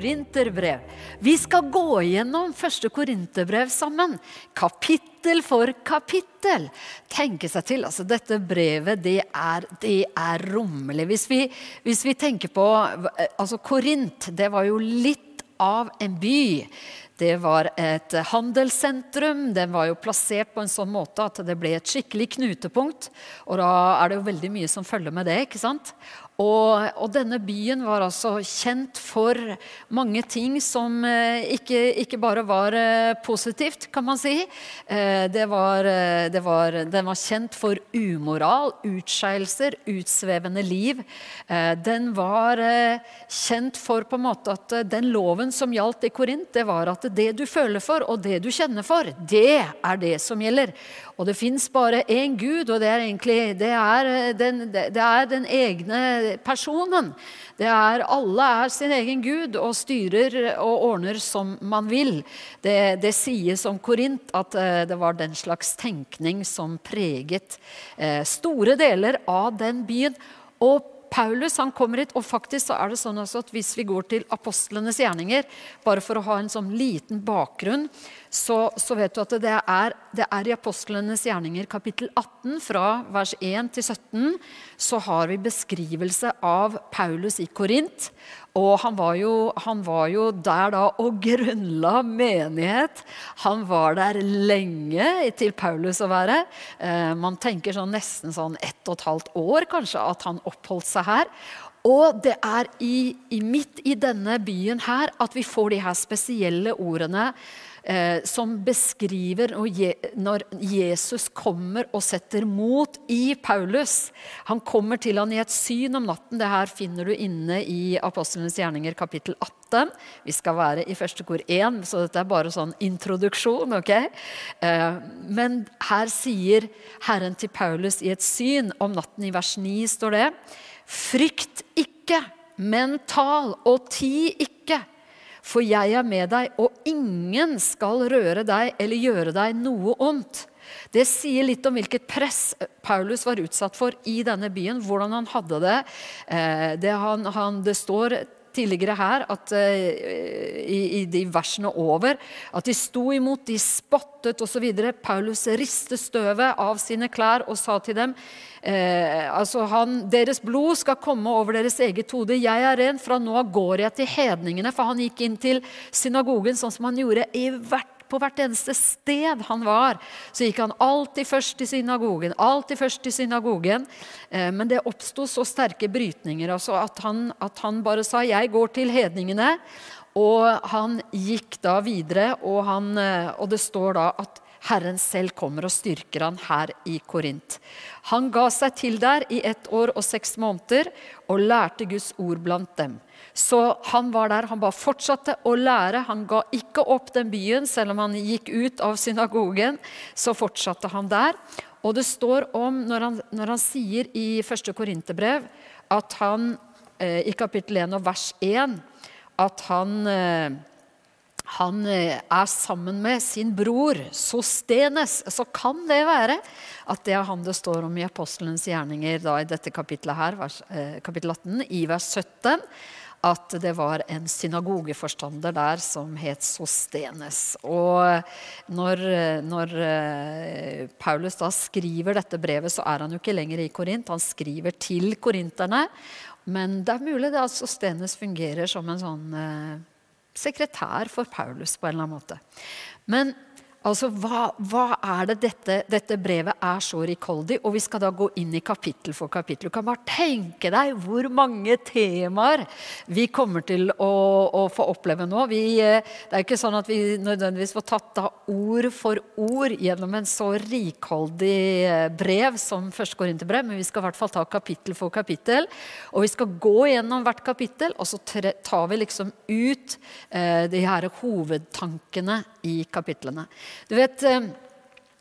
korinterbrev. Vi skal gå gjennom første korinterbrev sammen, kapittel for kapittel. Tenke seg til, altså Dette brevet det er, det er rommelig. Hvis vi, hvis vi tenker på altså Korint, det var jo litt av en by. Det var et handelssentrum. Den var jo plassert på en sånn måte at det ble et skikkelig knutepunkt. Og da er det jo veldig mye som følger med det. ikke sant? Og, og, denne byen var altså kjent for mange ting som eh, ikke, ikke, bare var eh, positivt, kan man si. Eh, det var, det var, den var kjent for umoral, utskeielser, utsvevende liv. Den var kjent for på en måte at den loven som gjaldt i Korint, det var at det du føler for, og det du kjenner for, det er det som gjelder. Og det fins bare én Gud, og det er egentlig det er den, det er den egne personen. Det er, alle er sin egen gud og styrer og ordner som man vil. Det, det sies om Korint at eh, det var den slags tenkning som preget eh, store deler av den byen. Og Paulus han kommer hit, og faktisk så er det sånn at hvis vi går til apostlenes gjerninger, bare for å ha en sånn liten bakgrunn, så, så, vet du at det er, det er, i apostlenes gjerninger kapittel 18, fra vers 1 til 17, så har vi beskrivelse av Paulus i Korint. Og han var, jo, han var jo der da og grunnla menighet. Han var der lenge til Paulus å være. Eh, man tenker sånn nesten sånn ett og et halvt år kanskje at han oppholdt seg her. Og det er i, i midt i denne byen her at vi får de her spesielle ordene eh, som beskriver når Jesus kommer og setter mot i Paulus. Han kommer til han i et syn om natten. Det her finner du inne i Apostlenes gjerninger kapittel 18. Vi skal være i første kor 1, så dette er bare sånn introduksjon. ok? Eh, men her sier Herren til Paulus i et syn om natten, i vers 9 står det Frykt ikke, men tal, og ti ikke. For jeg er med deg, og ingen skal røre deg eller gjøre deg noe ondt. Det sier litt om hvilket press Paulus var utsatt for i denne byen. Hvordan han hadde det. Eh, det, han, han, det står tidligere her at, uh, i, i, de versene over at de sto imot, de spottet osv. Paulus riste støvet av sine klær og sa til dem uh, altså han, Deres blod skal komme over deres eget hode. Jeg er ren, fra nå av går jeg til hedningene. For han gikk inn til synagogen sånn som han gjorde i hvert på hvert eneste sted han var, så gikk han alltid først i synagogen. alltid først i synagogen. Eh, men det oppsto så sterke brytninger altså at, han, at han bare sa 'jeg går til hedningene'. Og han gikk da videre, og, han, eh, og det står da at Herren selv kommer og styrker han her i Korint. Han ga seg til der i ett år og seks måneder og lærte Guds ord blant dem. Så han var der. Han bare fortsatte å lære. Han ga ikke opp den byen, selv om han gikk ut av synagogen. Så fortsatte han der. Og det står om, når han, når han sier i første Korinterbrev, at han eh, i kapittel 1 og vers 1 at han eh, han eh, er sammen med sin bror Sostenes, så kan det være at det er han det står om i apostelens gjerninger da, i dette kapittelet her, vers, kapittel 18, i vers 17 at det var en synagogeforstander der som het Sostenes. Og når, når, eh, Paulus da skriver dette brevet, så er han jo ikke lenger i Korint. Han skriver til korinterne. Men det er mulig det at Sostenes fungerer som en sånn eh, sekretær for Paulus på en eller annen måte. Men Altså, hva, hva, er det dette, dette, brevet er så rikholdig? Og vi skal da gå inn i kapittel for kapittel. Du kan bare tenke deg hvor mange temaer vi kommer til å, å få oppleve nå. Vi, eh, det er ikke sånn at vi nødvendigvis får tatt da ord for ord gjennom en så rikholdig eh, brev som første brev, men vi skal i hvert fall ta kapittel for kapittel. Og vi skal gå gjennom hvert kapittel, og så tar vi liksom ut eh, de her hovedtankene i kapitlene. Du vet, eh,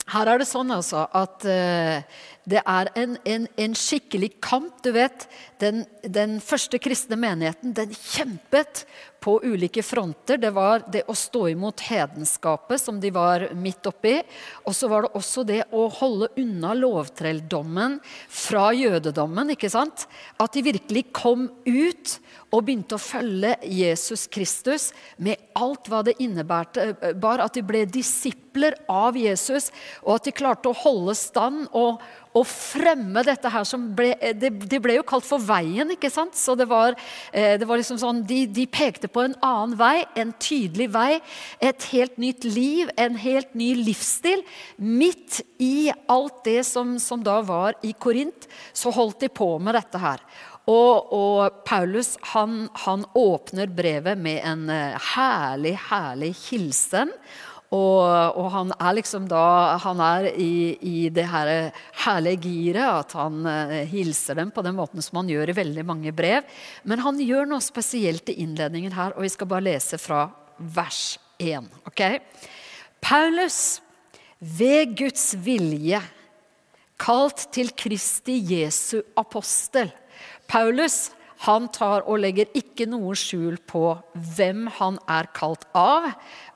her er det sånn altså at uh, Det er en, en, en skikkelig kamp. Du vet, den, den, første kristne menigheten den kjempet på ulike fronter. Det var det å stå imot hedenskapet, som de var midt oppi. Og så var det også det å holde unna lovtrelldommen fra jødedommen. ikke sant? At de virkelig kom ut og begynte å følge Jesus Kristus med alt hva det innebærte. Bare at de ble disipler av Jesus, og at de klarte å holde stand og, og fremme dette her som ble det, det, ble jo kalt for veien, ikke sant? Så det var, eh, det var liksom sånn, de, de, pekte på en annen vei, en tydelig vei. Et helt nytt liv, en helt ny livsstil. Midt i alt det som, som da var i Korint, så holdt de på med dette her. Og, og Paulus han, han, åpner brevet med en eh, herlig, herlig hilsen. Og, og, han er liksom da Han er i, i det her herlige giret at han uh, hilser dem på den måten som han gjør i veldig mange brev. Men han gjør noe spesielt i innledningen her, og vi skal bare lese fra vers 1. Okay? Paulus, ved Guds vilje, kalt til Kristi Jesu apostel Paulus han tar og legger ikke noe skjul på hvem han er kalt av,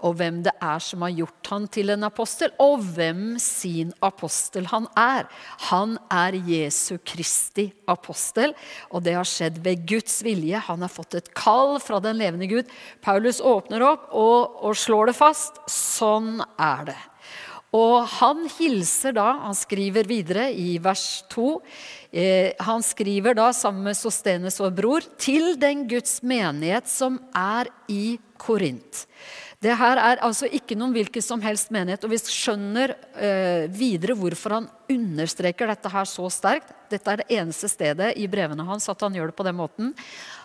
og hvem det er som har gjort han til en apostel, og hvem sin apostel han er. Han er Jesu Kristi apostel, og det har skjedd ved Guds vilje. Han har fått et kall fra den levende Gud. Paulus åpner opp og, og slår det fast. Sånn er det. Og han hilser da, han skriver videre i vers 2 eh, Han skriver da sammen med Sostenes og bror til den Guds menighet som er i Korint. Det her er altså ikke noen hvilken som helst menighet. Og vi skjønner eh, videre hvorfor han understreker dette her så sterkt. Dette er det eneste stedet i brevene hans at han gjør det på den måten.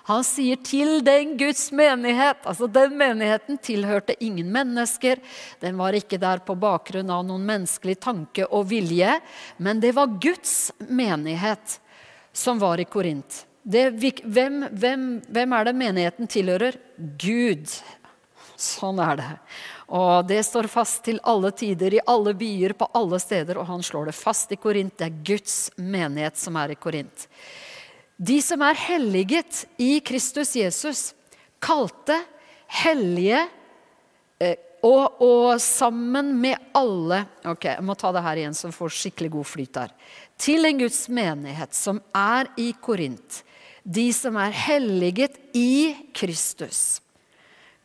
Han sier 'til den Guds menighet'. Altså Den menigheten tilhørte ingen mennesker. Den var ikke der på bakgrunn av noen menneskelig tanke og vilje. Men det var Guds menighet som var i Korint. Det, hvem, hvem, hvem er det menigheten tilhører? Gud. Sånn er det. Og det står fast til alle tider, i alle byer, på alle steder. Og han slår det fast i Korint. Det er Guds menighet som er i Korint. De som er helliget i Kristus Jesus, kalte, hellige eh, og, og, sammen med alle Ok, jeg må ta det her igjen, så vi får skikkelig god flyt der. Til en Guds menighet som er i Korint. De som er helliget i Kristus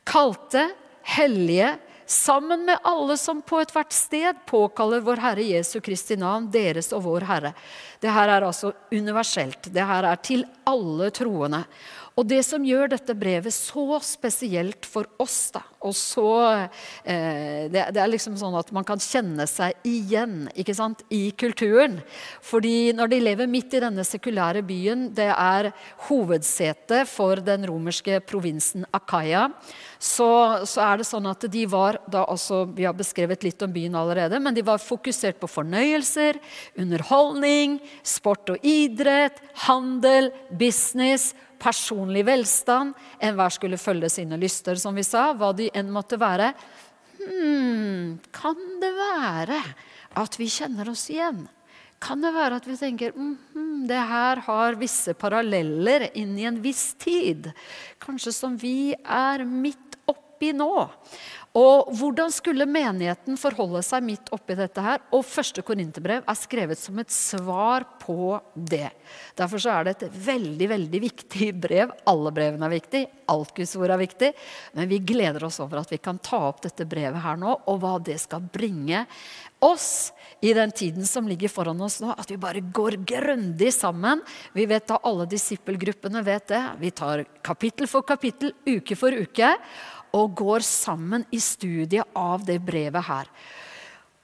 kalte, hellige, sammen med alle som på ethvert sted påkaller vår Herre Jesu Kristi navn, deres og vår Herre. Det her er altså universelt. Det her er til alle troende. Og det som gjør dette brevet så spesielt for oss, da, og så eh, det, det, er liksom sånn at man kan kjenne seg igjen ikke sant, i kulturen. Fordi når de lever midt i denne sekulære byen, det er hovedsetet for den romerske provinsen Akaya, så, så, er det sånn at de var da også, Vi har beskrevet litt om byen allerede, men de var fokusert på fornøyelser, underholdning, sport og idrett, handel, business personlig velstand. Enhver skulle følge sine lyster, som vi sa, hva de enn måtte være. Hmm, kan det være at vi kjenner oss igjen? Kan det være at vi tenker mm, -hmm, det her har visse paralleller inn i en viss tid? Kanskje som vi er midt oppi nå. Og Hvordan skulle menigheten forholde seg midt oppi dette? her? Og første Korinterbrev er skrevet som et svar på det. Derfor er det et veldig veldig viktig brev. Alle brevene er viktige, alt Guds ord er viktig. Men vi gleder oss over at vi kan ta opp dette brevet her nå, og hva det skal bringe oss i den tiden som ligger foran oss nå. At vi bare går grundig sammen. Vi vet da Alle disippelgruppene vet det. Vi tar kapittel for kapittel, uke for uke og går sammen i studiet av det brevet her.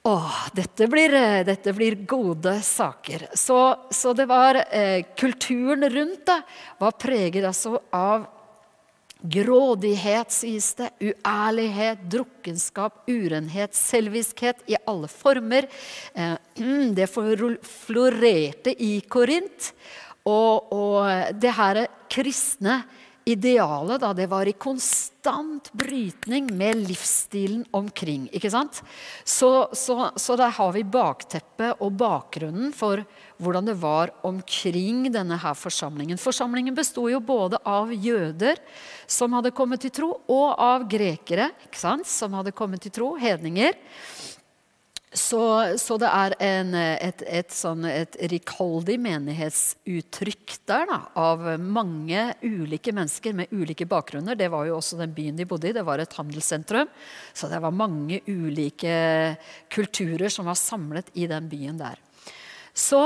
Åh, dette blir, eh, dette blir gode saker. Så, så det var eh, Kulturen rundt det var preget altså av grådighet, sies det. Uærlighet, drukkenskap, urenhet, selviskhet i alle former. Eh, det florerte i Korint. Og, og det her kristne idealet da, det var i konstant brytning med livsstilen omkring. ikke sant? Så, så, så der har vi bakteppet og bakgrunnen for hvordan det var omkring denne her forsamlingen. Forsamlingen besto jo både av jøder som hadde kommet til tro, og av grekere ikke sant? som hadde kommet til tro, hedninger. Så, så, det er en, et, et, sånn, et, rikholdig menighetsuttrykk der da, av mange ulike mennesker med ulike bakgrunner. Det var jo også den byen de bodde i. Det var et handelssentrum. Så det var mange ulike kulturer som var samlet i den byen der. Så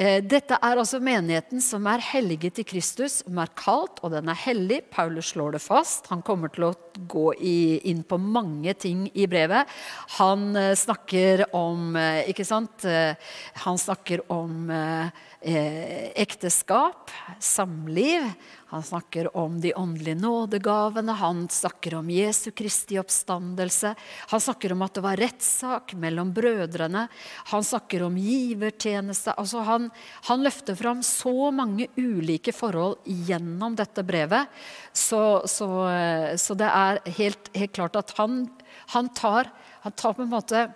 dette er altså menigheten som er helliget til Kristus, som er kalt, og den er hellig. Paulus slår det fast. Han kommer til å gå inn på mange ting i brevet. Han eh, snakker om eh, Ikke sant? Han snakker om ekteskap, samliv. Han snakker om de åndelige nådegavene, han snakker om Jesu Kristi oppstandelse. Han snakker om at det var rettssak mellom brødrene. Han snakker om givertjeneste. Altså han, han, løfter fram så mange ulike forhold gjennom dette brevet. Så, så, så det er helt, helt, klart at han, han, tar, han tar på en måte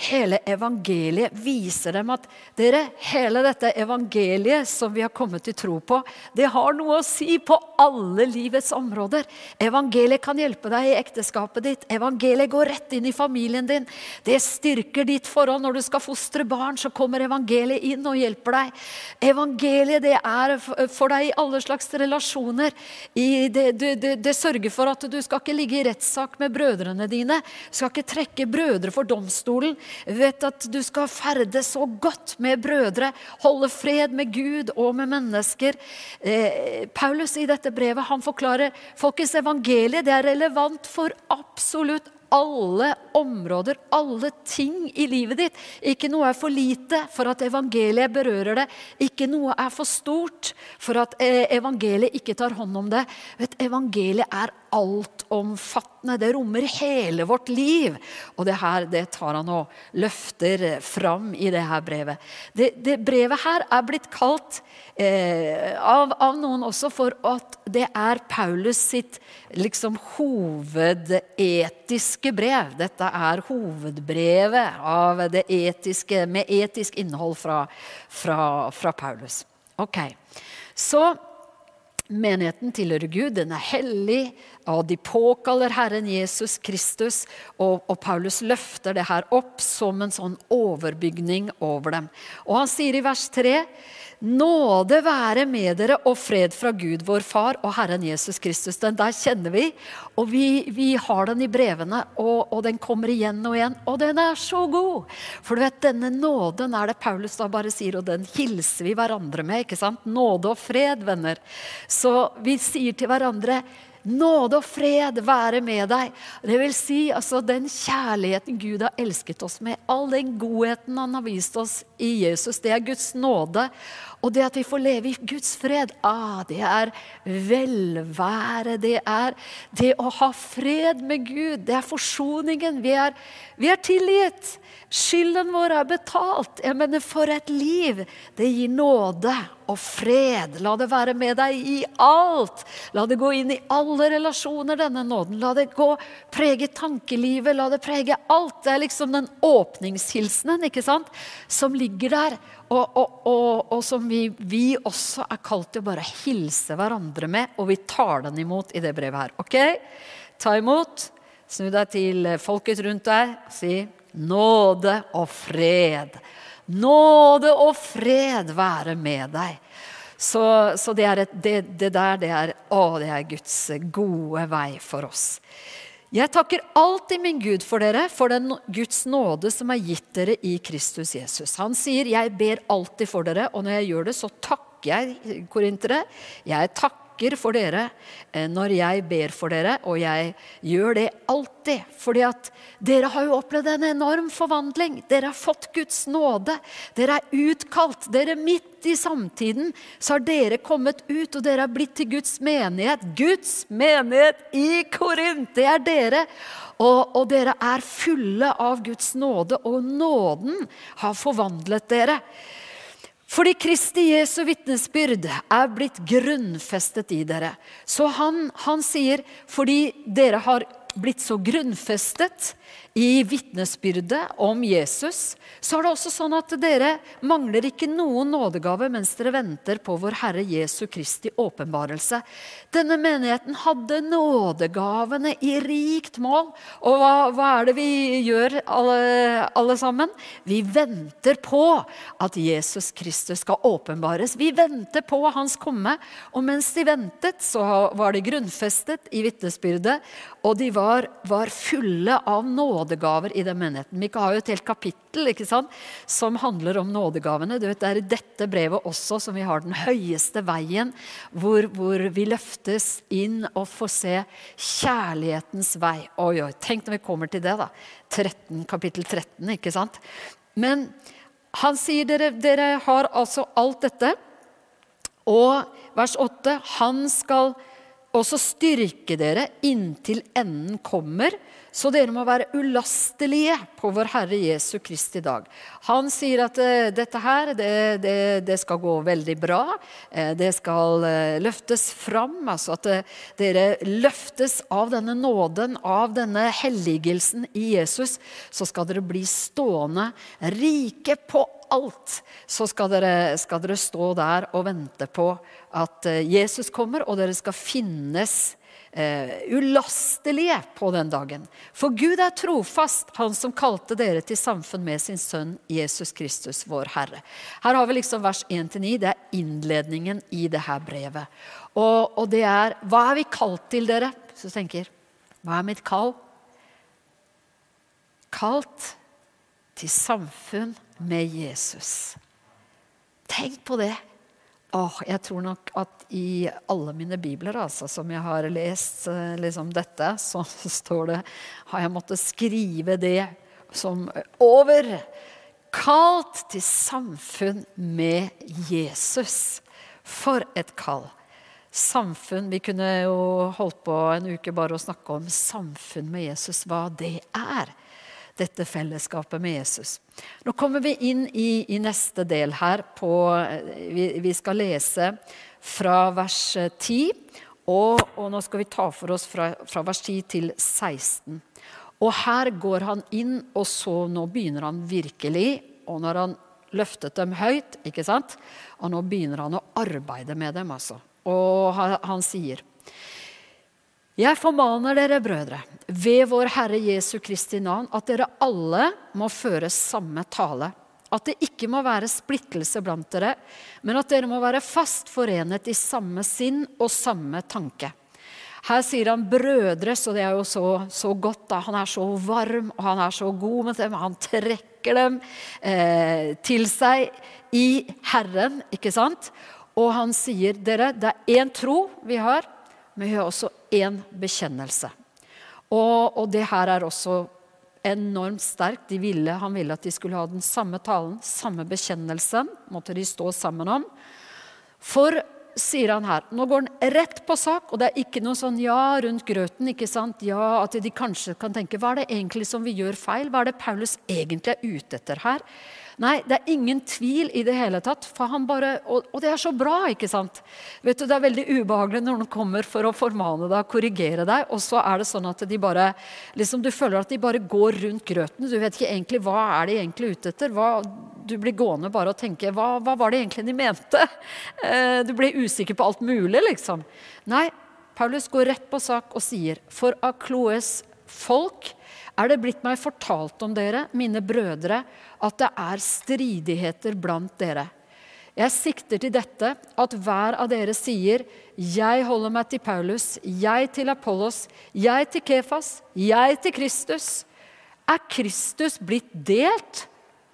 hele evangeliet viser dem at dere, hele dette evangeliet som vi har kommet til tro på, det har noe å si på alle livets områder. Evangeliet kan hjelpe deg i ekteskapet ditt. Evangeliet går rett inn i familien din. Det styrker ditt forhold. Når du skal fostre barn, så kommer evangeliet inn og hjelper deg. Evangeliet det er for deg i alle slags relasjoner. Det, det, det, det sørger for at du skal ikke ligge i rettssak med brødrene dine. Du skal ikke trekke brødre for domstolen. Vet at du skal ferdes så godt med brødre, holde fred med Gud og med mennesker. Eh, Paulus i dette brevet han forklarer folkets evangeliet det er relevant for absolutt alle områder, alle ting i livet ditt. Ikke noe er for lite for at evangeliet berører det. Ikke noe er for stort for at eh, evangeliet ikke tar hånd om det. Vet, evangeliet er altomfattende. Det rommer hele vårt liv. Og det her det tar han og løfter fram i det her brevet. Det, det brevet her er blitt kalt eh, av, av, noen også for at det er Paulus sitt liksom hovedetiske brev. Dette er hovedbrevet av det etiske, med etisk innhold fra, fra, fra Paulus. Ok, Så Menigheten tilhører Gud, den er hellig, og de påkaller Herren Jesus Kristus. Og, og, Paulus løfter det her opp som en sånn overbygning over dem. Og han sier i vers 3.: Nåde være med dere og fred fra Gud vår Far og Herren Jesus Kristus. Den der kjenner vi, og vi, vi har den i brevene, og, og, den kommer igjen og igjen. Og den er så god! For du vet, denne nåden er det Paulus da bare sier, og den hilser vi hverandre med. ikke sant? Nåde og fred, venner. Så vi sier til hverandre Nåde og fred være med deg. Det vil si altså, den kjærligheten Gud har elsket oss med, all den godheten han har vist oss i Jesus, det er Guds nåde. Og det at vi får leve i Guds fred, ah, det er velvære. Det er det å ha fred med Gud. Det er forsoningen. Vi er, vi er tilgitt. Skylden vår er betalt. Jeg mener, for et liv! Det gir nåde og fred. La det være med deg i alt. La det gå inn i alle relasjoner, denne nåden. La det gå, prege tankelivet, la det prege alt. Det er liksom den åpningshilsenen ikke sant? som ligger der og, og, og, og som vi, vi, også er kalt til å bare hilse hverandre med, og vi tar den imot i det brevet her. Ok? Ta imot. Snu deg til folket rundt deg si nåde og fred. Nåde og fred være med deg. Så, så det, et, det, det, der, det er, å, det er Guds gode vei for oss. Jeg takker alltid min Gud for dere, for den Guds nåde som er gitt dere i Kristus Jesus. Han sier, 'Jeg ber alltid for dere', og når jeg gjør det, så takker jeg korintere. Jeg takker takker for dere eh, når jeg ber for dere, og jeg gjør det alltid. Fordi at dere har jo opplevd en enorm forvandling. Dere har fått Guds nåde. Dere er utkalt. Dere midt i samtiden så har dere kommet ut, og dere har blitt til Guds menighet. Guds menighet i Korint! Det er dere. Og, og dere er fulle av Guds nåde, og nåden har forvandlet dere. Fordi Kristi Jesu vitnesbyrd er blitt grunnfestet i dere. Så han, han sier fordi dere har blitt så grunnfestet i vitnesbyrdet om Jesus, så er det også sånn at dere mangler ikke noen nådegave mens dere venter på vår Herre Jesu Kristi åpenbarelse. Denne menigheten hadde nådegavene i rikt mål. Og hva, hva er det vi gjør, alle, alle, sammen? Vi venter på at Jesus Kristus skal åpenbares. Vi venter på hans komme. Og mens de ventet, så var de grunnfestet i vitnesbyrdet, og de var, var fulle av nåde nådegaver i den menigheten. Vi har jo et helt kapittel ikke sant, som handler om nådegavene. Du vet, det er i dette brevet også som vi har den høyeste veien, hvor, hvor vi løftes inn og får se kjærlighetens vei. Oi, oi, Tenk når vi kommer til det, da. 13, kapittel 13, ikke sant? Men han sier dere, dere har altså alt dette. Og vers 8.: Han skal også styrke dere inntil enden kommer, så dere må være ulastelige på vår Herre Jesu Kristi dag. Han sier at uh, dette her, det, det, det, skal gå veldig bra. Uh, det skal uh, løftes fram. Altså at dere løftes av denne nåden, av denne helligelsen i Jesus. Så skal dere bli stående rike på alt. Så skal dere, skal dere stå der og vente på at Jesus kommer, og dere skal finnes uh, ulastelige på den dagen. For Gud er trofast, Han som kalte dere til samfunn med sin sønn Jesus Kristus, vår Herre. Her har vi liksom vers 1-9. Det er innledningen i det her brevet. Og, og, det er Hva er vi kalt til, dere? Så tenker Hva er mitt kall? Kalt til samfunn med Jesus. Tenk på det. Åh, jeg tror nok at i alle mine bibler altså, som jeg har lest eh, liksom dette, så står det Har jeg måttet skrive det som over. Kalt til samfunn med Jesus. For et kall. Samfunn Vi kunne jo holdt på en uke bare å snakke om samfunn med Jesus, hva det er dette fellesskapet med Jesus. Nå kommer vi inn i, i neste del her. På, vi, vi, skal lese fra vers 10. Og, og, nå skal vi ta for oss fra, fra vers 10 til 16. Og her går han inn, og så nå begynner han virkelig. Og når han løftet dem høyt, ikke sant? Og nå begynner han å arbeide med dem, altså. Og han, han sier jeg formaner dere, brødre, ved vår Herre Jesu Kristi navn, at dere alle må føre samme tale. At det ikke må være splittelse blant dere, men at dere må være fast forenet i samme sinn og samme tanke. Her sier han 'brødre', så det er jo så, så godt. da. Han er så varm og han er så god med dem. Han trekker dem eh, til seg i Herren, ikke sant? Og han sier, dere, det er én tro vi har men vi har også én bekjennelse. Og, og, det her er også enormt sterkt. Ville, han ville at de skulle ha den samme talen, samme bekjennelsen. måtte de stå sammen om. For, sier han her, nå går han rett på sak, og det er ikke noe sånn ja rundt grøten. ikke sant? Ja, At de kanskje kan tenke hva er det egentlig som vi gjør feil? Hva er det Paulus egentlig er ute etter her? Nei, det er ingen tvil i det hele tatt. For han bare, og, og det er så bra, ikke sant? Vet du, Det er veldig ubehagelig når noen kommer for å formane deg, korrigere deg, og så er det sånn at de bare liksom, Du føler at de bare går rundt grøten. Du vet ikke egentlig hva er de egentlig ute etter. Hva, du blir gående bare og tenke hva, hva var det egentlig de mente? Eh, du blir usikker på alt mulig, liksom. Nei, Paulus går rett på sak og sier for av Kloes folk er det blitt meg fortalt om dere, mine brødre, at det er stridigheter blant dere. Jeg sikter til dette, at hver av dere sier, 'Jeg holder meg til Paulus', 'jeg til Apollos', 'jeg til Kefas', 'jeg til Kristus'. Er Kristus blitt delt?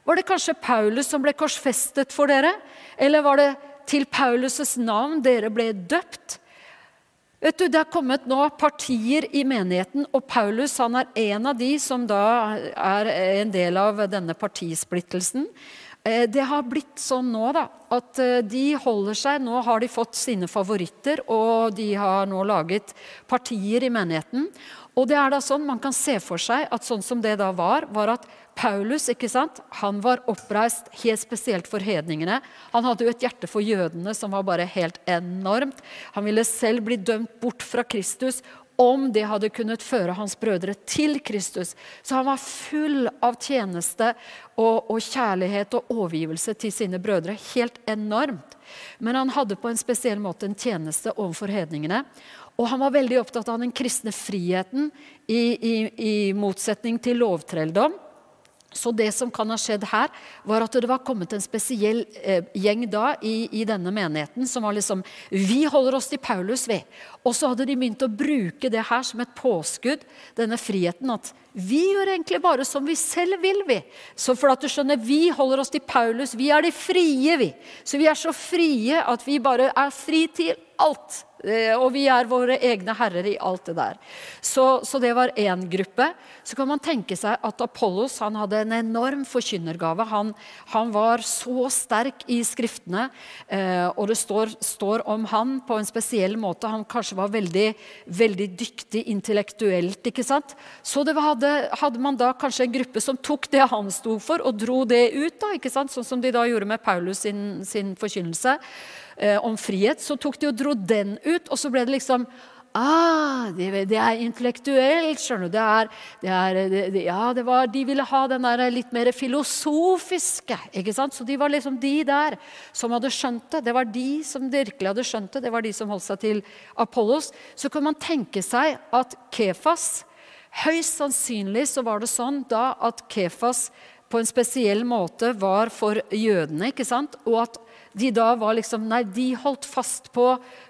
Var det kanskje Paulus som ble korsfestet for dere? Eller var det til Paulus' navn dere ble døpt? Vet du, Det er kommet nå partier i menigheten, og Paulus han er en av de som da er en del av denne partisplittelsen. Eh, det har blitt sånn nå da, at eh, de holder seg Nå har de fått sine favoritter, og de har nå laget partier i menigheten. Og det er da sånn, Man kan se for seg at sånn som det da var, var at Paulus ikke sant? Han var oppreist helt spesielt for hedningene. Han hadde jo et hjerte for jødene som var bare helt enormt. Han ville selv bli dømt bort fra Kristus om det hadde kunnet føre hans brødre til Kristus. Så han var full av tjeneste og, og, kjærlighet og overgivelse til sine brødre. Helt enormt. Men han hadde på en spesiell måte en tjeneste overfor hedningene. Og han var veldig opptatt av den kristne friheten i, i, i motsetning til lovtrelldom. Så det som kan ha skjedd her, var at det var kommet en spesiell eh, gjeng da i, i, denne menigheten som var liksom Vi holder oss til Paulus, vi. Og så hadde de begynt å bruke det her som et påskudd, denne friheten. At vi gjør egentlig bare som vi selv vil, vi. Så for at du skjønner, vi holder oss til Paulus. Vi er de frie, vi. Så vi er så frie at vi bare er fri til alt. Eh, og vi er våre egne herrer i alt det der. Så, så det var én gruppe. Så kan man tenke seg at Apollos han hadde en enorm forkynnergave. Han, han var så sterk i skriftene, eh, og det står, står, om han på en spesiell måte. Han kanskje var veldig, veldig dyktig intellektuelt. ikke sant? Så det hadde, hadde, man da kanskje en gruppe som tok det han sto for, og dro det ut. da, ikke sant? Sånn som de da gjorde med Paulus sin, sin forkynnelse eh, om frihet, så tok de og dro den ut, og så ble det liksom Ah, det, det er intellektuelt, skjønner du. Det er, det er, det, ja, det var, de ville ha den der litt mer filosofiske. ikke sant? Så de var liksom de der som hadde skjønt det. Det var de som virkelig hadde skjønt det. Det var de som holdt seg til Apollos. Så kan man tenke seg at Kefas Høyst sannsynlig så var det sånn da at Kefas på en spesiell måte var for jødene, ikke sant? og at de da var liksom Nei, de holdt fast på,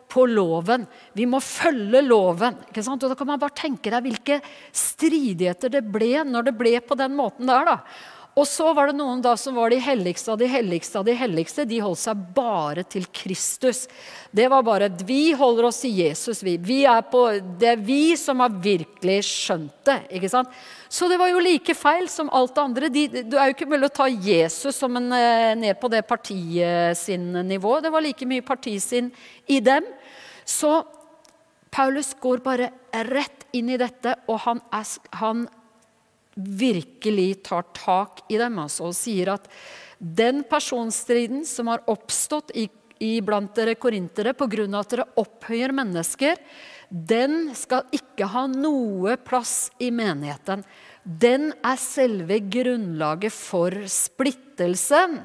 på loven. Vi må følge loven. ikke sant? Og Da kan man bare tenke deg hvilke stridigheter det ble når det ble på den måten der. da. Og så var det noen da som var de helligste av de helligste av de helligste. De holdt seg bare til Kristus. Det var bare at Vi holder oss til Jesus, vi. vi er på, det er vi som har virkelig skjønt det. ikke sant? Så det var jo like feil som alt det andre. De, det er jo ikke mulig å ta Jesus som en, eh, ned på det partiet sin nivå. Det var like mye partiet sin i dem. Så Paulus går bare rett inn i dette, og han, er, han virkelig tar tak i dem altså, og sier at den personstriden som har oppstått i, i blant dere korintere pga. at dere opphøyer mennesker, den skal ikke ha noe plass i menigheten. Den er selve grunnlaget for splittelsen.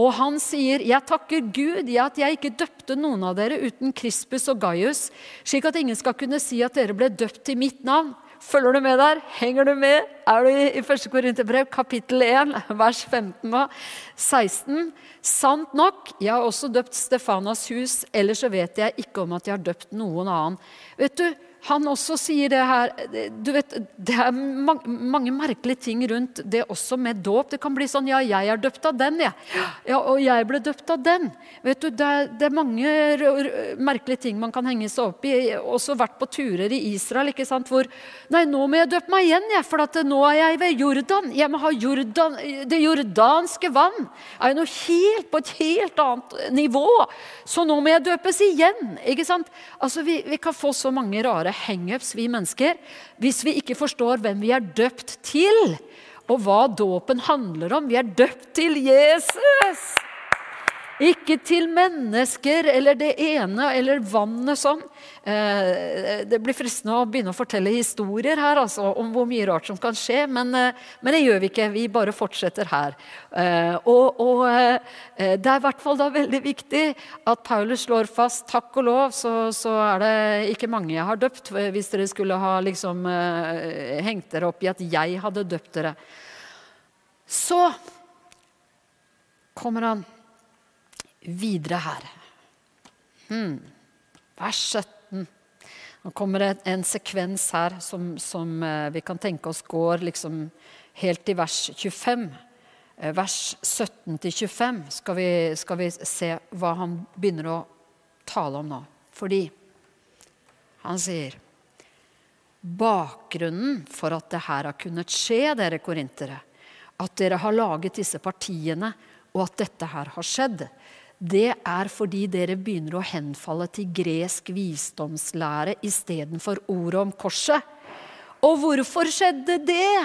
Og han sier, 'Jeg takker Gud i at jeg ikke døpte noen av dere uten Krispus og Gaius', slik at ingen skal kunne si at dere ble døpt i mitt navn. Følger du med der? Henger du med? Er du i 1. Korinterbrev, kapittel 1, vers 15 og 16? Sant nok, jeg har også døpt Stefanas hus, ellers så vet jeg ikke om at jeg har døpt noen annen. Vet du, han også sier det her du vet, Det er mange, merkelige ting rundt det også med dåp. Det kan bli sånn Ja, jeg er døpt av den, jeg. Ja, og jeg ble døpt av den. Vet du, det, er, det er mange merkelige ting man kan henge seg opp i. Også vært på turer i Israel ikke sant, hvor Nei, nå må jeg døpe meg igjen, jeg, for at nå er jeg ved Jordan. Jeg må ha Jordan, det jordanske vann. er jo noe helt på et helt annet nivå. Så nå må jeg døpes igjen. ikke sant? Altså, Vi, vi kan få så mange rare bare hangups, vi mennesker, hvis vi ikke forstår hvem vi er døpt til, og hva dåpen handler om. Vi er døpt til Jesus! Ikke til mennesker eller det ene eller vannet sånn. Det blir fristende å begynne å fortelle historier her altså, om hvor mye rart som kan skje, men, eh, men, det gjør vi ikke. Vi bare fortsetter her. Eh, og, og det er i hvert fall da veldig viktig at Paulus slår fast takk og lov, så, så er det ikke mange jeg har døpt, hvis dere skulle ha liksom hengt dere opp i at jeg hadde døpt dere. Så kommer han videre her. Hmm. Vers 17. Nå kommer det en sekvens her som, som eh, vi kan tenke oss går liksom helt til vers 25. Eh, vers 17 til 25 skal vi, skal vi se hva han begynner å tale om nå. Fordi han sier Bakgrunnen for at det her har kunnet skje, dere korintere, at dere har laget disse partiene og at dette her har skjedd, det er fordi dere begynner å henfalle til gresk visdomslære istedenfor ordet om korset. Og hvorfor skjedde det?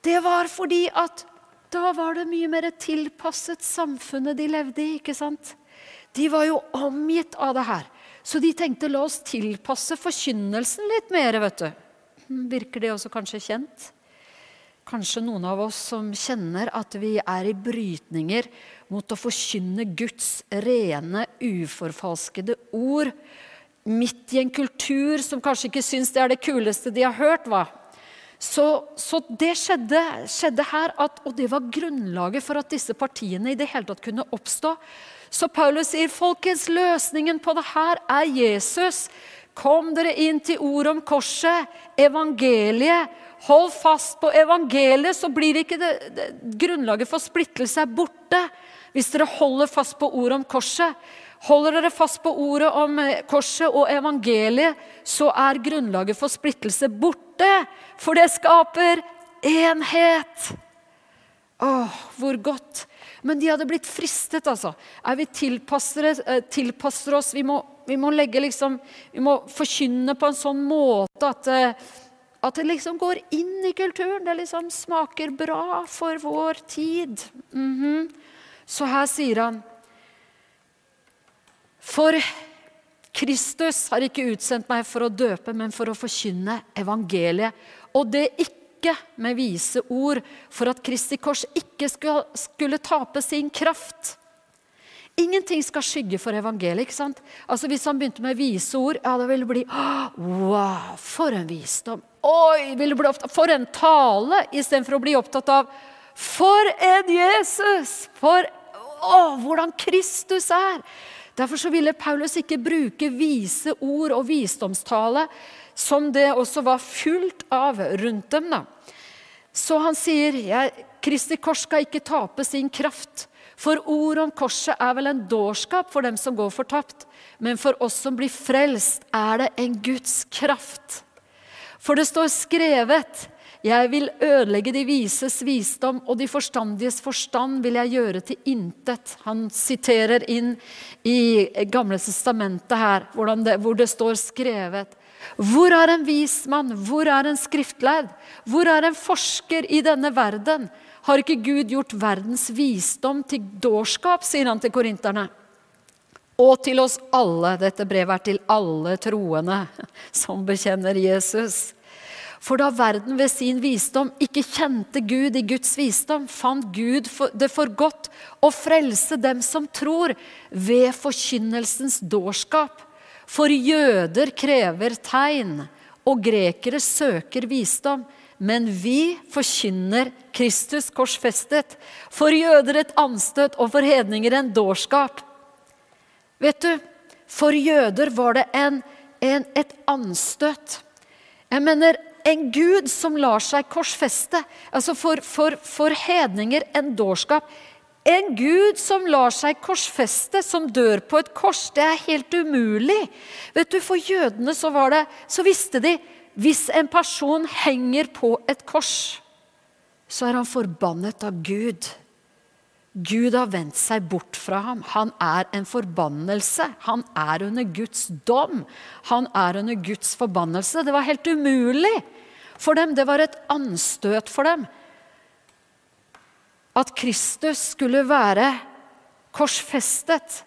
Det var fordi at da var det mye mer tilpasset samfunnet de levde i. ikke sant? De var jo omgitt av det her. Så de tenkte la oss tilpasse forkynnelsen litt mer. vet du. Virker det også kanskje kjent? Kanskje noen av oss som kjenner at vi er i brytninger mot å forkynne Guds rene, uforfalskede ord midt i en kultur som kanskje ikke syns det er det kuleste de har hørt. hva? Så, så det skjedde, skjedde her, at, og det var grunnlaget for at disse partiene i det hele tatt kunne oppstå. Så Paulus sier, folkens, løsningen på det her er Jesus. Kom dere inn til ordet om korset, evangeliet. Hold fast på evangeliet, så blir ikke det, det, grunnlaget for splittelse er borte. Hvis dere holder fast på ordet om korset. Holder dere fast på ordet om eh, korset og evangeliet, så er grunnlaget for splittelse borte. For det skaper enhet. Åh, hvor godt. Men de hadde blitt fristet, altså. Er vi tilpasser, eh, tilpasser oss vi må, vi må, legge liksom, vi må forkynne på en sånn måte at, eh, at det liksom går inn i kulturen. Det liksom smaker bra for vår tid. Mm -hmm. Så her sier han For Kristus har ikke utsendt meg for å døpe, men for å forkynne evangeliet. Og det ikke med vise ord, for at Kristi kors ikke skulle tape sin kraft. Ingenting skal skygge for evangeliet. ikke sant? Altså Hvis han begynte med vise ord, ja, da ville det bli Wow, for en visdom! Oi, ville bli opptatt, For en tale! Istedenfor å bli opptatt av For en Jesus! For å, hvordan Kristus er! Derfor så ville Paulus ikke bruke vise ord og visdomstale som det også var fullt av rundt dem. da. Så han sier Kristi kors skal ikke tape sin kraft. For ord om korset er vel en dårskap for dem som går fortapt. Men for oss som blir frelst, er det en Guds kraft. For det står skrevet jeg vil ødelegge de vises visdom, og de forstandiges forstand vil jeg gjøre til intet. Han siterer inn i Gamle testamentet her, det, hvor det står skrevet. Hvor er en vis mann? Hvor er en skriftlærd? Hvor er en forsker i denne verden? Har ikke Gud gjort verdens visdom til dårskap, sier han til korinterne. Og til oss alle. Dette brevet er til alle troende som bekjenner Jesus. For da verden ved sin visdom ikke kjente Gud i Guds visdom, fant Gud det for godt å frelse dem som tror, ved forkynnelsens dårskap. For jøder krever tegn, og grekere søker visdom. Men vi forkynner Kristus korsfestet. For jøder et anstøt, og for hedninger en dårskap. Vet du, for jøder var det en, en, et anstøt. Jeg mener, en gud som lar seg korsfeste. Altså for, for, for hedninger en dårskap. En gud som lar seg korsfeste, som dør på et kors, det er helt umulig. Vet du, For jødene så, var det, så visste de hvis en person henger på et kors, så er han forbannet av Gud. Gud har vendt seg bort fra ham. Han er en forbannelse. Han er under Guds dom. Han er under Guds forbannelse. Det var helt umulig for dem. Det var et anstøt for dem. At Kristus skulle være korsfestet.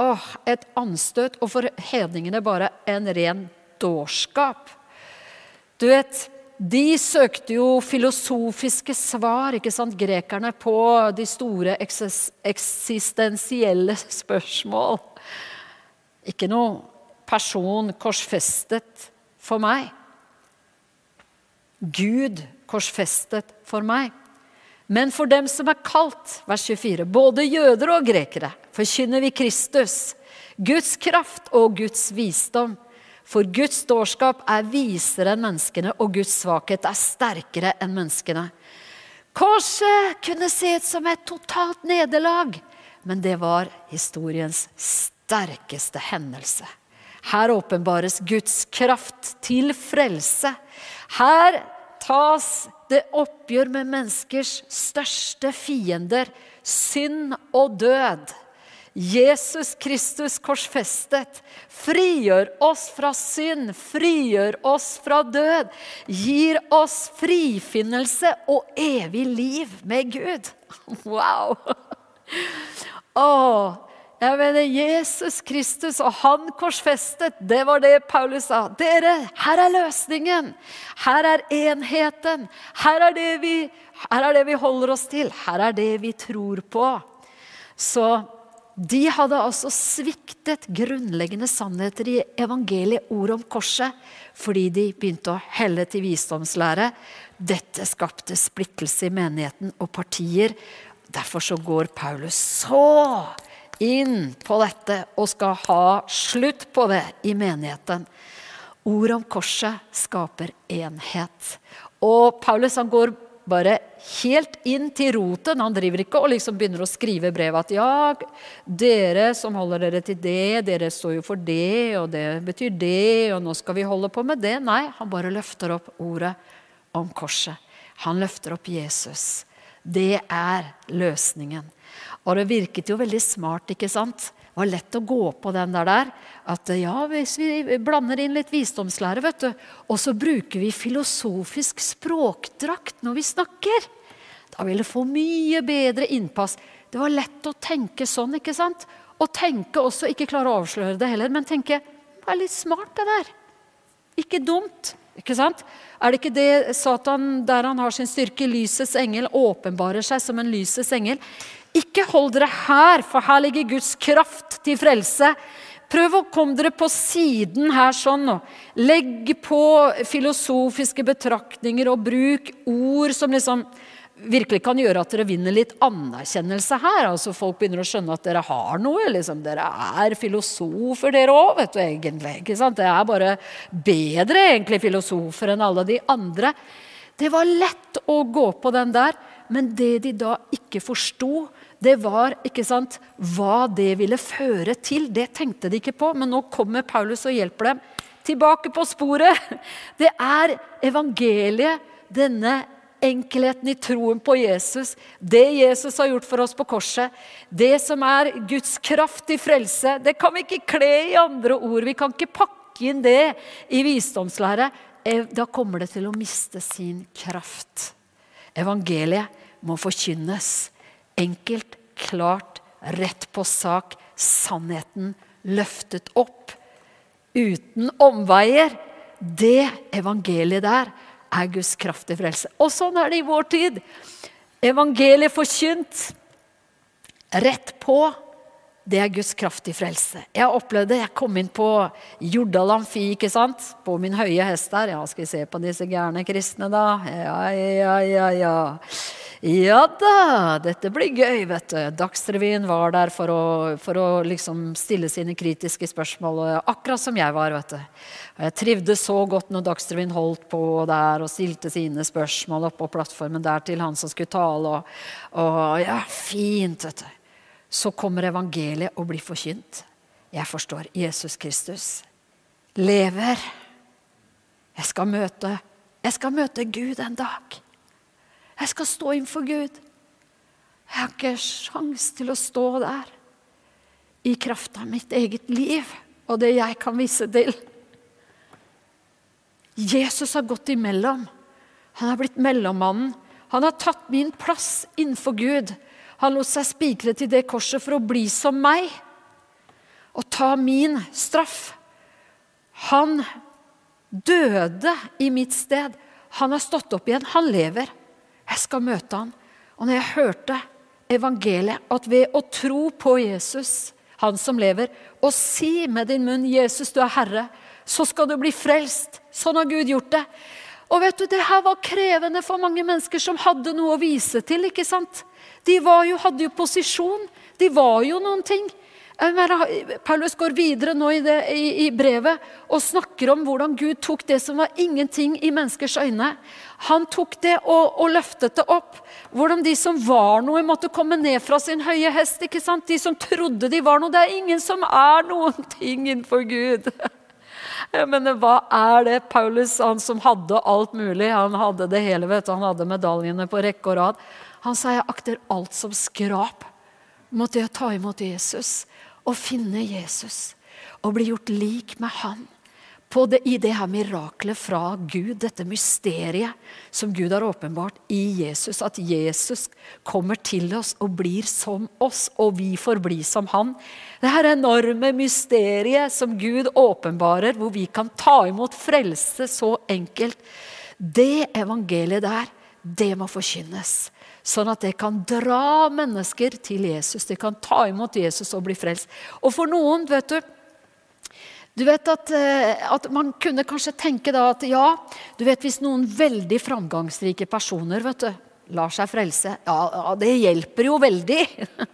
Åh, et anstøt, og for hedningene bare en ren dårskap. Du vet, de søkte jo filosofiske svar, ikke sant, grekerne, på de store eksistensielle spørsmål. Ikke noe person korsfestet for meg. Gud korsfestet for meg. Men for dem som er kalt, vers 24, både jøder og grekere, forkynner vi Kristus, Guds kraft og Guds visdom for Guds dårskap er visere enn menneskene, og Guds svakhet er sterkere enn menneskene. Korset kunne se ut som et totalt nederlag, men det var historiens sterkeste hendelse. Her åpenbares Guds kraft til frelse. Her tas det oppgjør med menneskers største fiender, synd og død. Jesus Kristus korsfestet frigjør oss fra synd, frigjør oss fra død, gir oss frifinnelse og evig liv med Gud. Wow! Å, jeg mener Jesus Kristus og han korsfestet, det var det Paulus sa. Dere, her er løsningen. Her er enheten. Her er det vi, her er det vi holder oss til. Her er det vi tror på. Så de hadde altså sviktet grunnleggende sannheter i evangeliet, ord om korset, fordi de begynte å helle til visdomslære. Dette skapte splittelse i menigheten og partier. Derfor så går Paulus så inn på dette og skal ha slutt på det i menigheten. Ordet om korset skaper enhet. Og Paulus han går bare helt inn til roten. Han driver ikke og liksom begynner å skrive brev at ja, dere som holder dere til det, dere står jo for det, og det betyr det, og nå skal vi holde på med det. Nei, han bare løfter opp ordet om korset. Han løfter opp Jesus. Det er løsningen. Og det virket jo veldig smart, ikke sant? Det var lett å gå på den der. der at ja, hvis vi blander inn litt visdomslære, vet du, og så bruker vi filosofisk språkdrakt når vi snakker, da vil det få mye bedre innpass. Det var lett å tenke sånn, ikke sant? Og tenke også, ikke klare å avsløre det heller, men tenke det er litt smart, det der. Ikke dumt. ikke sant? Er det ikke det Satan, der han har sin styrke, lysets engel, åpenbarer seg som en lysets engel? Ikke hold dere her, for her ligger Guds kraft til frelse. Prøv å komme dere på siden her sånn. Og legg på filosofiske betraktninger og bruk ord som liksom virkelig kan gjøre at dere vinner litt anerkjennelse her. Altså Folk begynner å skjønne at dere har noe. Liksom. Dere er filosofer, dere òg, vet du egentlig. ikke sant? Det er bare bedre egentlig filosofer enn alle de andre. Det var lett å gå på den der, men det de da ikke forsto, det var ikke sant, hva det ville føre til. Det tenkte de ikke på, men nå kommer Paulus og hjelper dem tilbake på sporet. Det er evangeliet, denne enkelheten i troen på Jesus, det Jesus har gjort for oss på korset, det som er Guds kraft i frelse, det kan vi ikke kle i andre ord. Vi kan ikke pakke inn det i visdomslære. Da kommer det til å miste sin kraft. Evangeliet må forkynnes Enkelt, klart, rett på sak. Sannheten løftet opp. Uten omveier. Det evangeliet der er Guds kraft til frelse. Og sånn er det i vår tid. Evangeliet forkynt rett på. Det er Guds kraft i frelse. Jeg opplevde. Jeg kom inn på Jordal Amfi ikke sant? på min høye hest der. Ja, skal vi se på disse gærne kristne, da? Ja, ja, ja, ja. Ja da, dette blir gøy, vet du. Dagsrevyen var der for å, for å liksom stille sine kritiske spørsmål, akkurat som jeg var. vet du. Jeg trivdes så godt når Dagsrevyen holdt på der og stilte sine spørsmål oppå plattformen der til han som skulle tale. Og, og ja, fint, vet du. Så kommer evangeliet og blir forkynt. Jeg forstår Jesus Kristus lever. Jeg skal møte, jeg skal møte Gud en dag. Jeg skal stå innenfor Gud. Jeg har ikke sjans til å stå der i kraft av mitt eget liv og det jeg kan vise til. Jesus har gått imellom. Han har blitt mellommannen. Han har tatt min plass innenfor Gud. Han lot seg spikre til det korset for å bli som meg og ta min straff. Han døde i mitt sted. Han har stått opp igjen. Han lever. Jeg skal møte han. Og når jeg hørte evangeliet, at ved å tro på Jesus, han som lever, og si med din munn 'Jesus, du er Herre', så skal du bli frelst. Sånn har Gud gjort det. Og vet du, Det her var krevende for mange mennesker som hadde noe å vise til. ikke sant? De jo, hadde jo posisjon. De var jo noen ting. Paulus går videre nå i, det, i, i, brevet og snakker om hvordan Gud tok det som var ingenting i menneskers øyne. Han tok det og, og, løftet det opp. Hvordan de som var noe, måtte komme ned fra sin høye hest. ikke sant? De som trodde de var noe. Det er ingen som er noen ting innenfor Gud. Jeg mener, Hva er det Paulus, han som hadde alt mulig, han hadde det hele, vet du, han hadde medaljene på rekke og rad. Han sa jeg akter alt som skrap mot det å ta imot Jesus og finne Jesus og bli gjort lik med han det, i det her miraklet fra Gud, dette mysteriet som Gud har åpenbart i Jesus. At Jesus kommer til oss og blir som oss, og vi får bli som han. Det her enorme mysteriet som Gud åpenbarer, hvor vi kan ta imot frelse så enkelt. Det evangeliet der, det må forkynnes. Sånn at det kan dra mennesker til Jesus. De kan ta imot Jesus og bli frelst. Og for noen, vet du, du vet at, eh, at, Man kunne kanskje tenke da at ja, du vet hvis noen veldig framgangsrike personer vet du, lar seg frelse, ja, det hjelper jo veldig.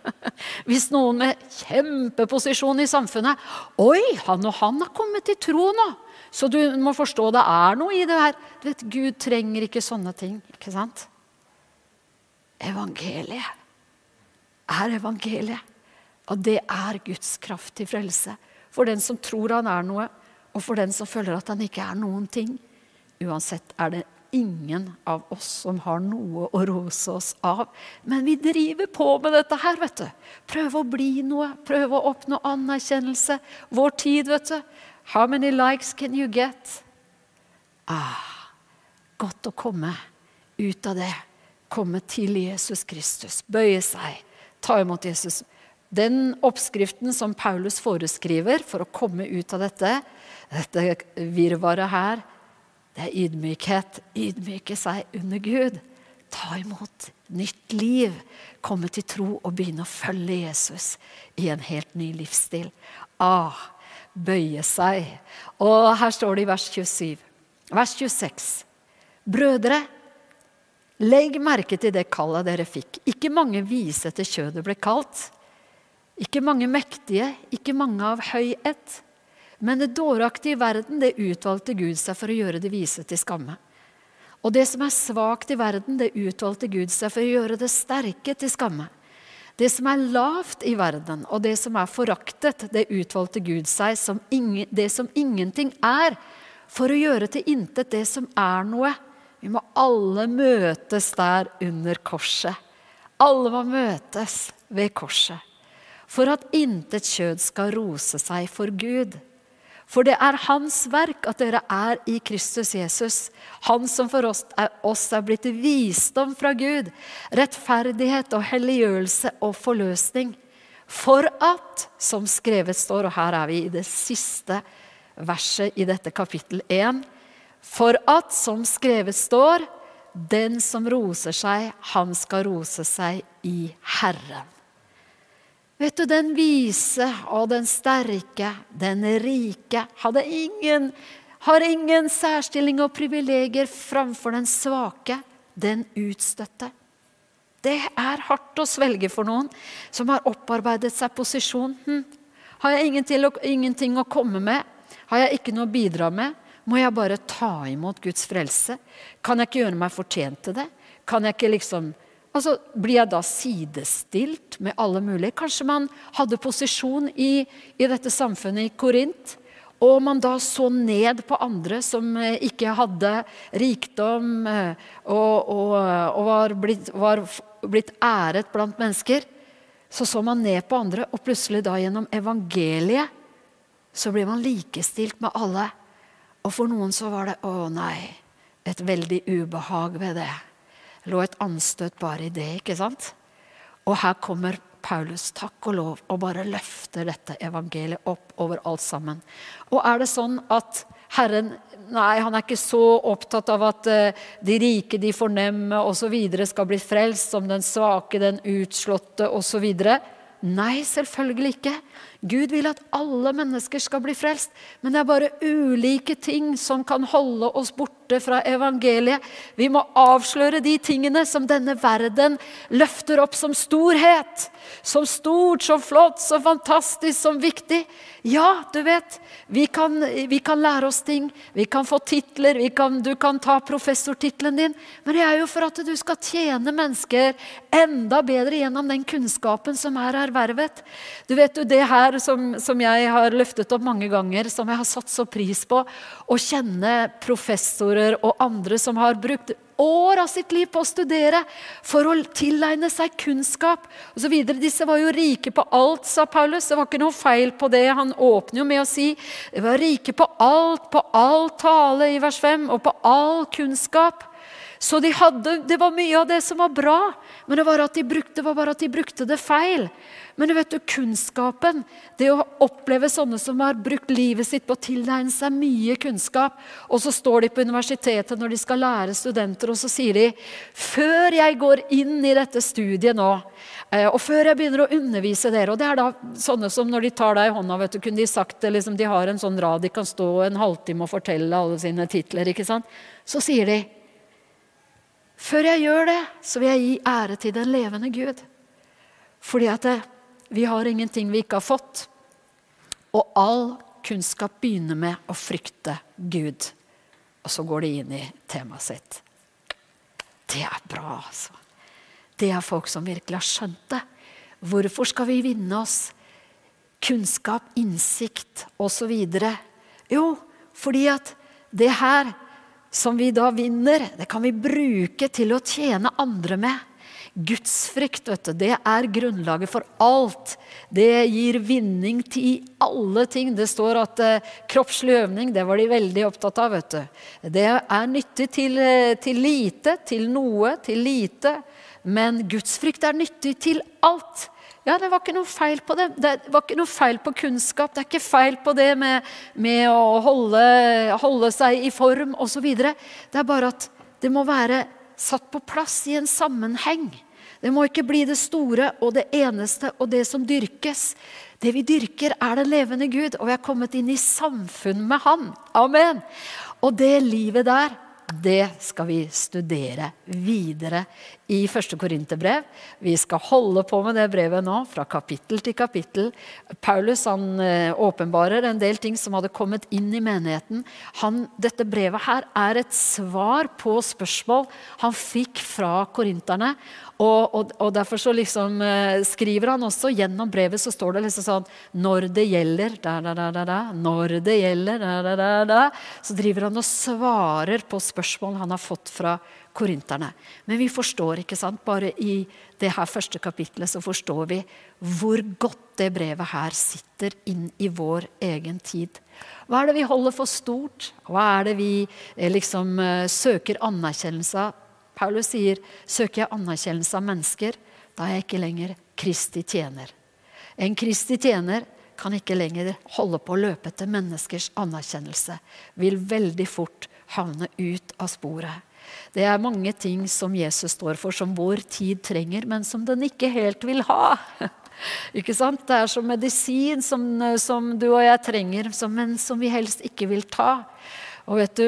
hvis noen med kjempeposisjon i samfunnet Oi, han og han har kommet til tro nå! Så du må forstå det er noe i det her. Du vet, Gud trenger ikke sånne ting. ikke sant? Evangeliet er evangeliet. Og det er Guds kraft til frelse for den som tror han er noe, og for den som føler at han ikke er noen ting. Uansett er det ingen av oss som har noe å rose oss av. Men vi driver på med dette her, vet du. Prøve å bli noe, prøve å oppnå anerkjennelse. Vår tid, vet du. How many likes can you get? Ah, godt å komme ut av det. Komme til Jesus Kristus. Bøye seg. Ta imot Jesus. Den oppskriften som Paulus foreskriver for å komme ut av dette, dette virvaret her, det er ydmykhet. Ydmyke seg under Gud. Ta imot nytt liv. Komme til tro og begynne å følge Jesus i en helt ny livsstil. Ah, bøye seg. Og her står det i vers 27. Vers 26. Brødre, legg merke til det kallet dere fikk. Ikke mange vise etter kjødet ble kalt. Ikke mange mektige, ikke mange av høy ett. Men det dåraktige i verden, det utvalgte Gud seg for å gjøre det vise til skamme. Og det som er svakt i verden, det utvalgte Gud seg for å gjøre det sterke til skamme. Det som er lavt i verden, og det som er foraktet, det utvalgte Gud seg som ingen, det som ingenting er, for å gjøre til intet det som er noe. Vi må alle møtes der under korset. Alle må møtes ved korset for at intet kjød skal rose seg for Gud. For det er Hans verk at dere er i Kristus Jesus, Han som for oss er, oss er blitt visdom fra Gud, rettferdighet og helliggjørelse og forløsning. For at, som skrevet står, og her er vi i det siste verset i dette kapittel 1, for at, som skrevet står, den som roser seg, han skal rose seg i Herren. Vet du, den vise og den sterke, den rike, hadde ingen, har ingen særstilling og privilegier framfor den svake, den utstøtte. Det er hardt å svelge for noen som har opparbeidet seg posisjon. Hm. Har jeg ingenting, ingenting å komme med? Har jeg ikke noe å bidra med? Må jeg bare ta imot Guds frelse? Kan jeg ikke gjøre meg fortjent til det? Kan jeg ikke liksom Altså, Blir jeg da sidestilt med alle mulige? Kanskje man hadde posisjon i, i dette samfunnet i Korint, og man da så ned på andre som eh, ikke hadde rikdom eh, og, og, og var, blitt, var, blitt, æret blant mennesker. Så så man ned på andre, og plutselig da gjennom evangeliet så blir man likestilt med alle. Og for noen så var det å nei, et veldig ubehag ved det lå et anstøt bare i det. ikke sant? Og her kommer Paulus, takk og lov, og bare løfter dette evangeliet opp over alt sammen. Og er det sånn at Herren nei, han er ikke så opptatt av at uh, de rike, de fornemme osv. skal bli frelst, som den svake, den utslåtte osv.? Nei, selvfølgelig ikke. Gud vil at alle mennesker skal bli frelst, men det er bare ulike ting som kan holde oss borte fra evangeliet. Vi må avsløre de tingene som denne verden løfter opp som storhet. Som stort, som flott, som fantastisk, som viktig. Ja, du vet, vi kan, vi kan lære oss ting, vi kan få titler, kan, du kan ta professortittelen din, men det er jo for at du skal tjene mennesker enda bedre gjennom den kunnskapen som er ervervet. Du vet jo, det her som, som, jeg har løftet opp mange ganger, som jeg har satt så pris på. Å kjenne professorer og andre som har brukt år av sitt liv på å studere for å tilegne seg kunnskap osv. Disse var jo rike på alt, sa Paulus. Det var ikke noe feil på det. Han åpner jo med å si de var rike på alt, på all tale i vers 5, og på all kunnskap. Så de hadde, det var mye av det som var bra, men det var, de brukte, det var bare at de brukte det feil. Men du vet du, kunnskapen, det å oppleve sånne som har brukt livet sitt på å tilegne seg mye kunnskap, og så står de på universitetet når de skal lære studenter, og så sier de før jeg går inn i dette studiet nå, eh, og før jeg begynner å undervise dere Og det er da sånne som når de tar deg i hånda, vet du, kunne de sagt det, liksom, de har en sånn rad de kan stå en halvtime og fortelle alle sine titler, ikke sant? Så sier de før jeg gjør det, så vil jeg gi ære til den levende Gud. Fordi at det, vi har ingenting vi ikke har fått. Og all kunnskap begynner med å frykte Gud. Og så går de inn i temaet sitt. Det er bra, altså. Det er folk som virkelig har skjønt det. Hvorfor skal vi vinne oss kunnskap, innsikt osv.? Jo, fordi at det her som vi da vinner, det kan vi bruke til å tjene andre med. Gudsfrykt vet du, det er grunnlaget for alt. Det gir vinning til alle ting. Det står at eh, kroppslig øvning det var de veldig opptatt av. vet du. Det er nyttig til, eh, til lite, til noe, til lite. Men gudsfrykt er nyttig til alt. Ja, Det var ikke noe feil på det. Det var ikke noe feil på kunnskap. Det er ikke feil på det med, med å holde, holde, seg i form osv. Det er bare at det må være satt på plass i en sammenheng. Det må ikke bli det store og det eneste og det som dyrkes. Det vi dyrker, er den levende Gud, og vi er kommet inn i samfunn med Han. Amen. Og det livet der, det skal vi studere videre i første Korinterbrev. Vi skal holde på med det brevet nå, fra kapittel til kapittel. Paulus han eh, åpenbarer en del ting som hadde kommet inn i menigheten. Han, dette brevet her er et svar på spørsmål han fikk fra korinterne. Og, og, og, Derfor så liksom uh, skriver han også gjennom brevet så står det liksom sånn Når det gjelder da, da, da, da, da, Når det gjelder da, da, da, da, Så driver han og svarer på spørsmål han har fått fra korinterne. Men vi forstår, ikke sant, bare i det her første kapitlet så forstår vi hvor godt det brevet her sitter inn i vår egen tid. Hva er det vi holder for stort? Hva er det vi eh, liksom uh, søker anerkjennelse av? Paulus sier, 'Søker jeg anerkjennelse av mennesker, da er jeg ikke lenger Kristi tjener'. En Kristi tjener kan ikke lenger holde på å løpe etter menneskers anerkjennelse. Vil veldig fort havne ut av sporet. Det er mange ting som Jesus står for, som vår tid trenger, men som den ikke helt vil ha. Ikke sant? Det er som medisin som, som du og jeg trenger, men som vi helst ikke vil ta. Og vet du,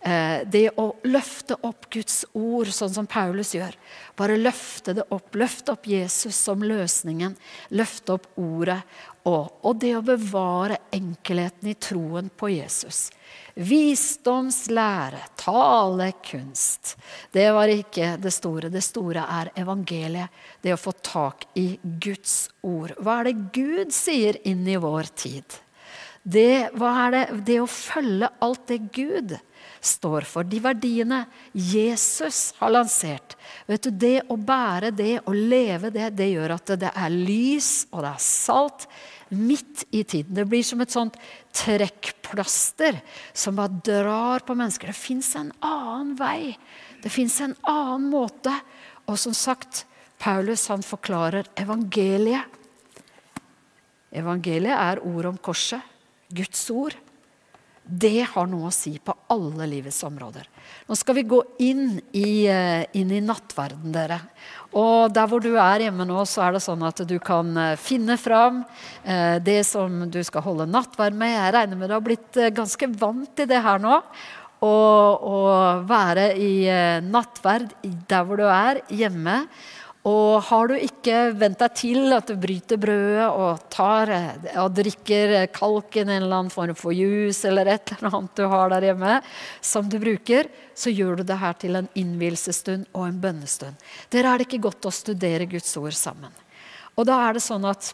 eh, det å løfte opp Guds ord, sånn som Paulus gjør Bare løfte det opp. Løfte opp Jesus som løsningen. Løfte opp ordet. Og, og det å bevare enkelheten i troen på Jesus. Visdomslære, talekunst. Det var ikke det store. Det store er evangeliet. Det å få tak i Guds ord. Hva er det Gud sier inn i vår tid? Det, det, det å følge alt det Gud står for. De verdiene Jesus har lansert. Vet du, Det å bære det og leve det, det gjør at det er lys og det er salt midt i tiden. Det blir som et sånt trekkplaster som bare drar på mennesker. Det fins en annen vei. Det fins en annen måte. Og som sagt, Paulus han forklarer evangeliet. Evangeliet er ord om korset. Guds ord. Det har noe å si på alle livets områder. Nå skal vi gå inn i, eh, inn i nattverden, dere. Og der hvor du er hjemme nå, så er det sånn at du kan eh, finne fram eh, det som du skal holde nattverd med. Jeg regner med du har blitt ganske vant til det her nå. Å være i nattverd der hvor du er hjemme. Og har du ikke vent deg til at du bryter brødet og, tar, og drikker kalken, i en eller annen form for juice eller et eller annet du har der hjemme, som du bruker, så gjør du det her til en innvielsesstund og en bønnestund. Dere er det ikke godt å studere Guds ord sammen. Og da er det sånn at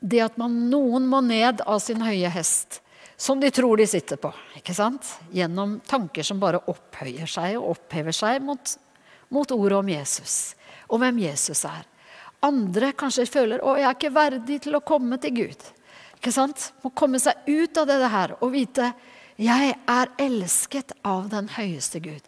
det at man, noen må ned av sin høye hest, som de tror de sitter på. ikke sant? Gjennom tanker som bare opphøyer seg og opphever seg mot, mot ordet om Jesus og hvem Jesus er. Andre kanskje føler å, jeg er ikke verdig til å komme til Gud. Ikke sant? Må komme seg ut av det her og vite jeg er elsket av den høyeste Gud.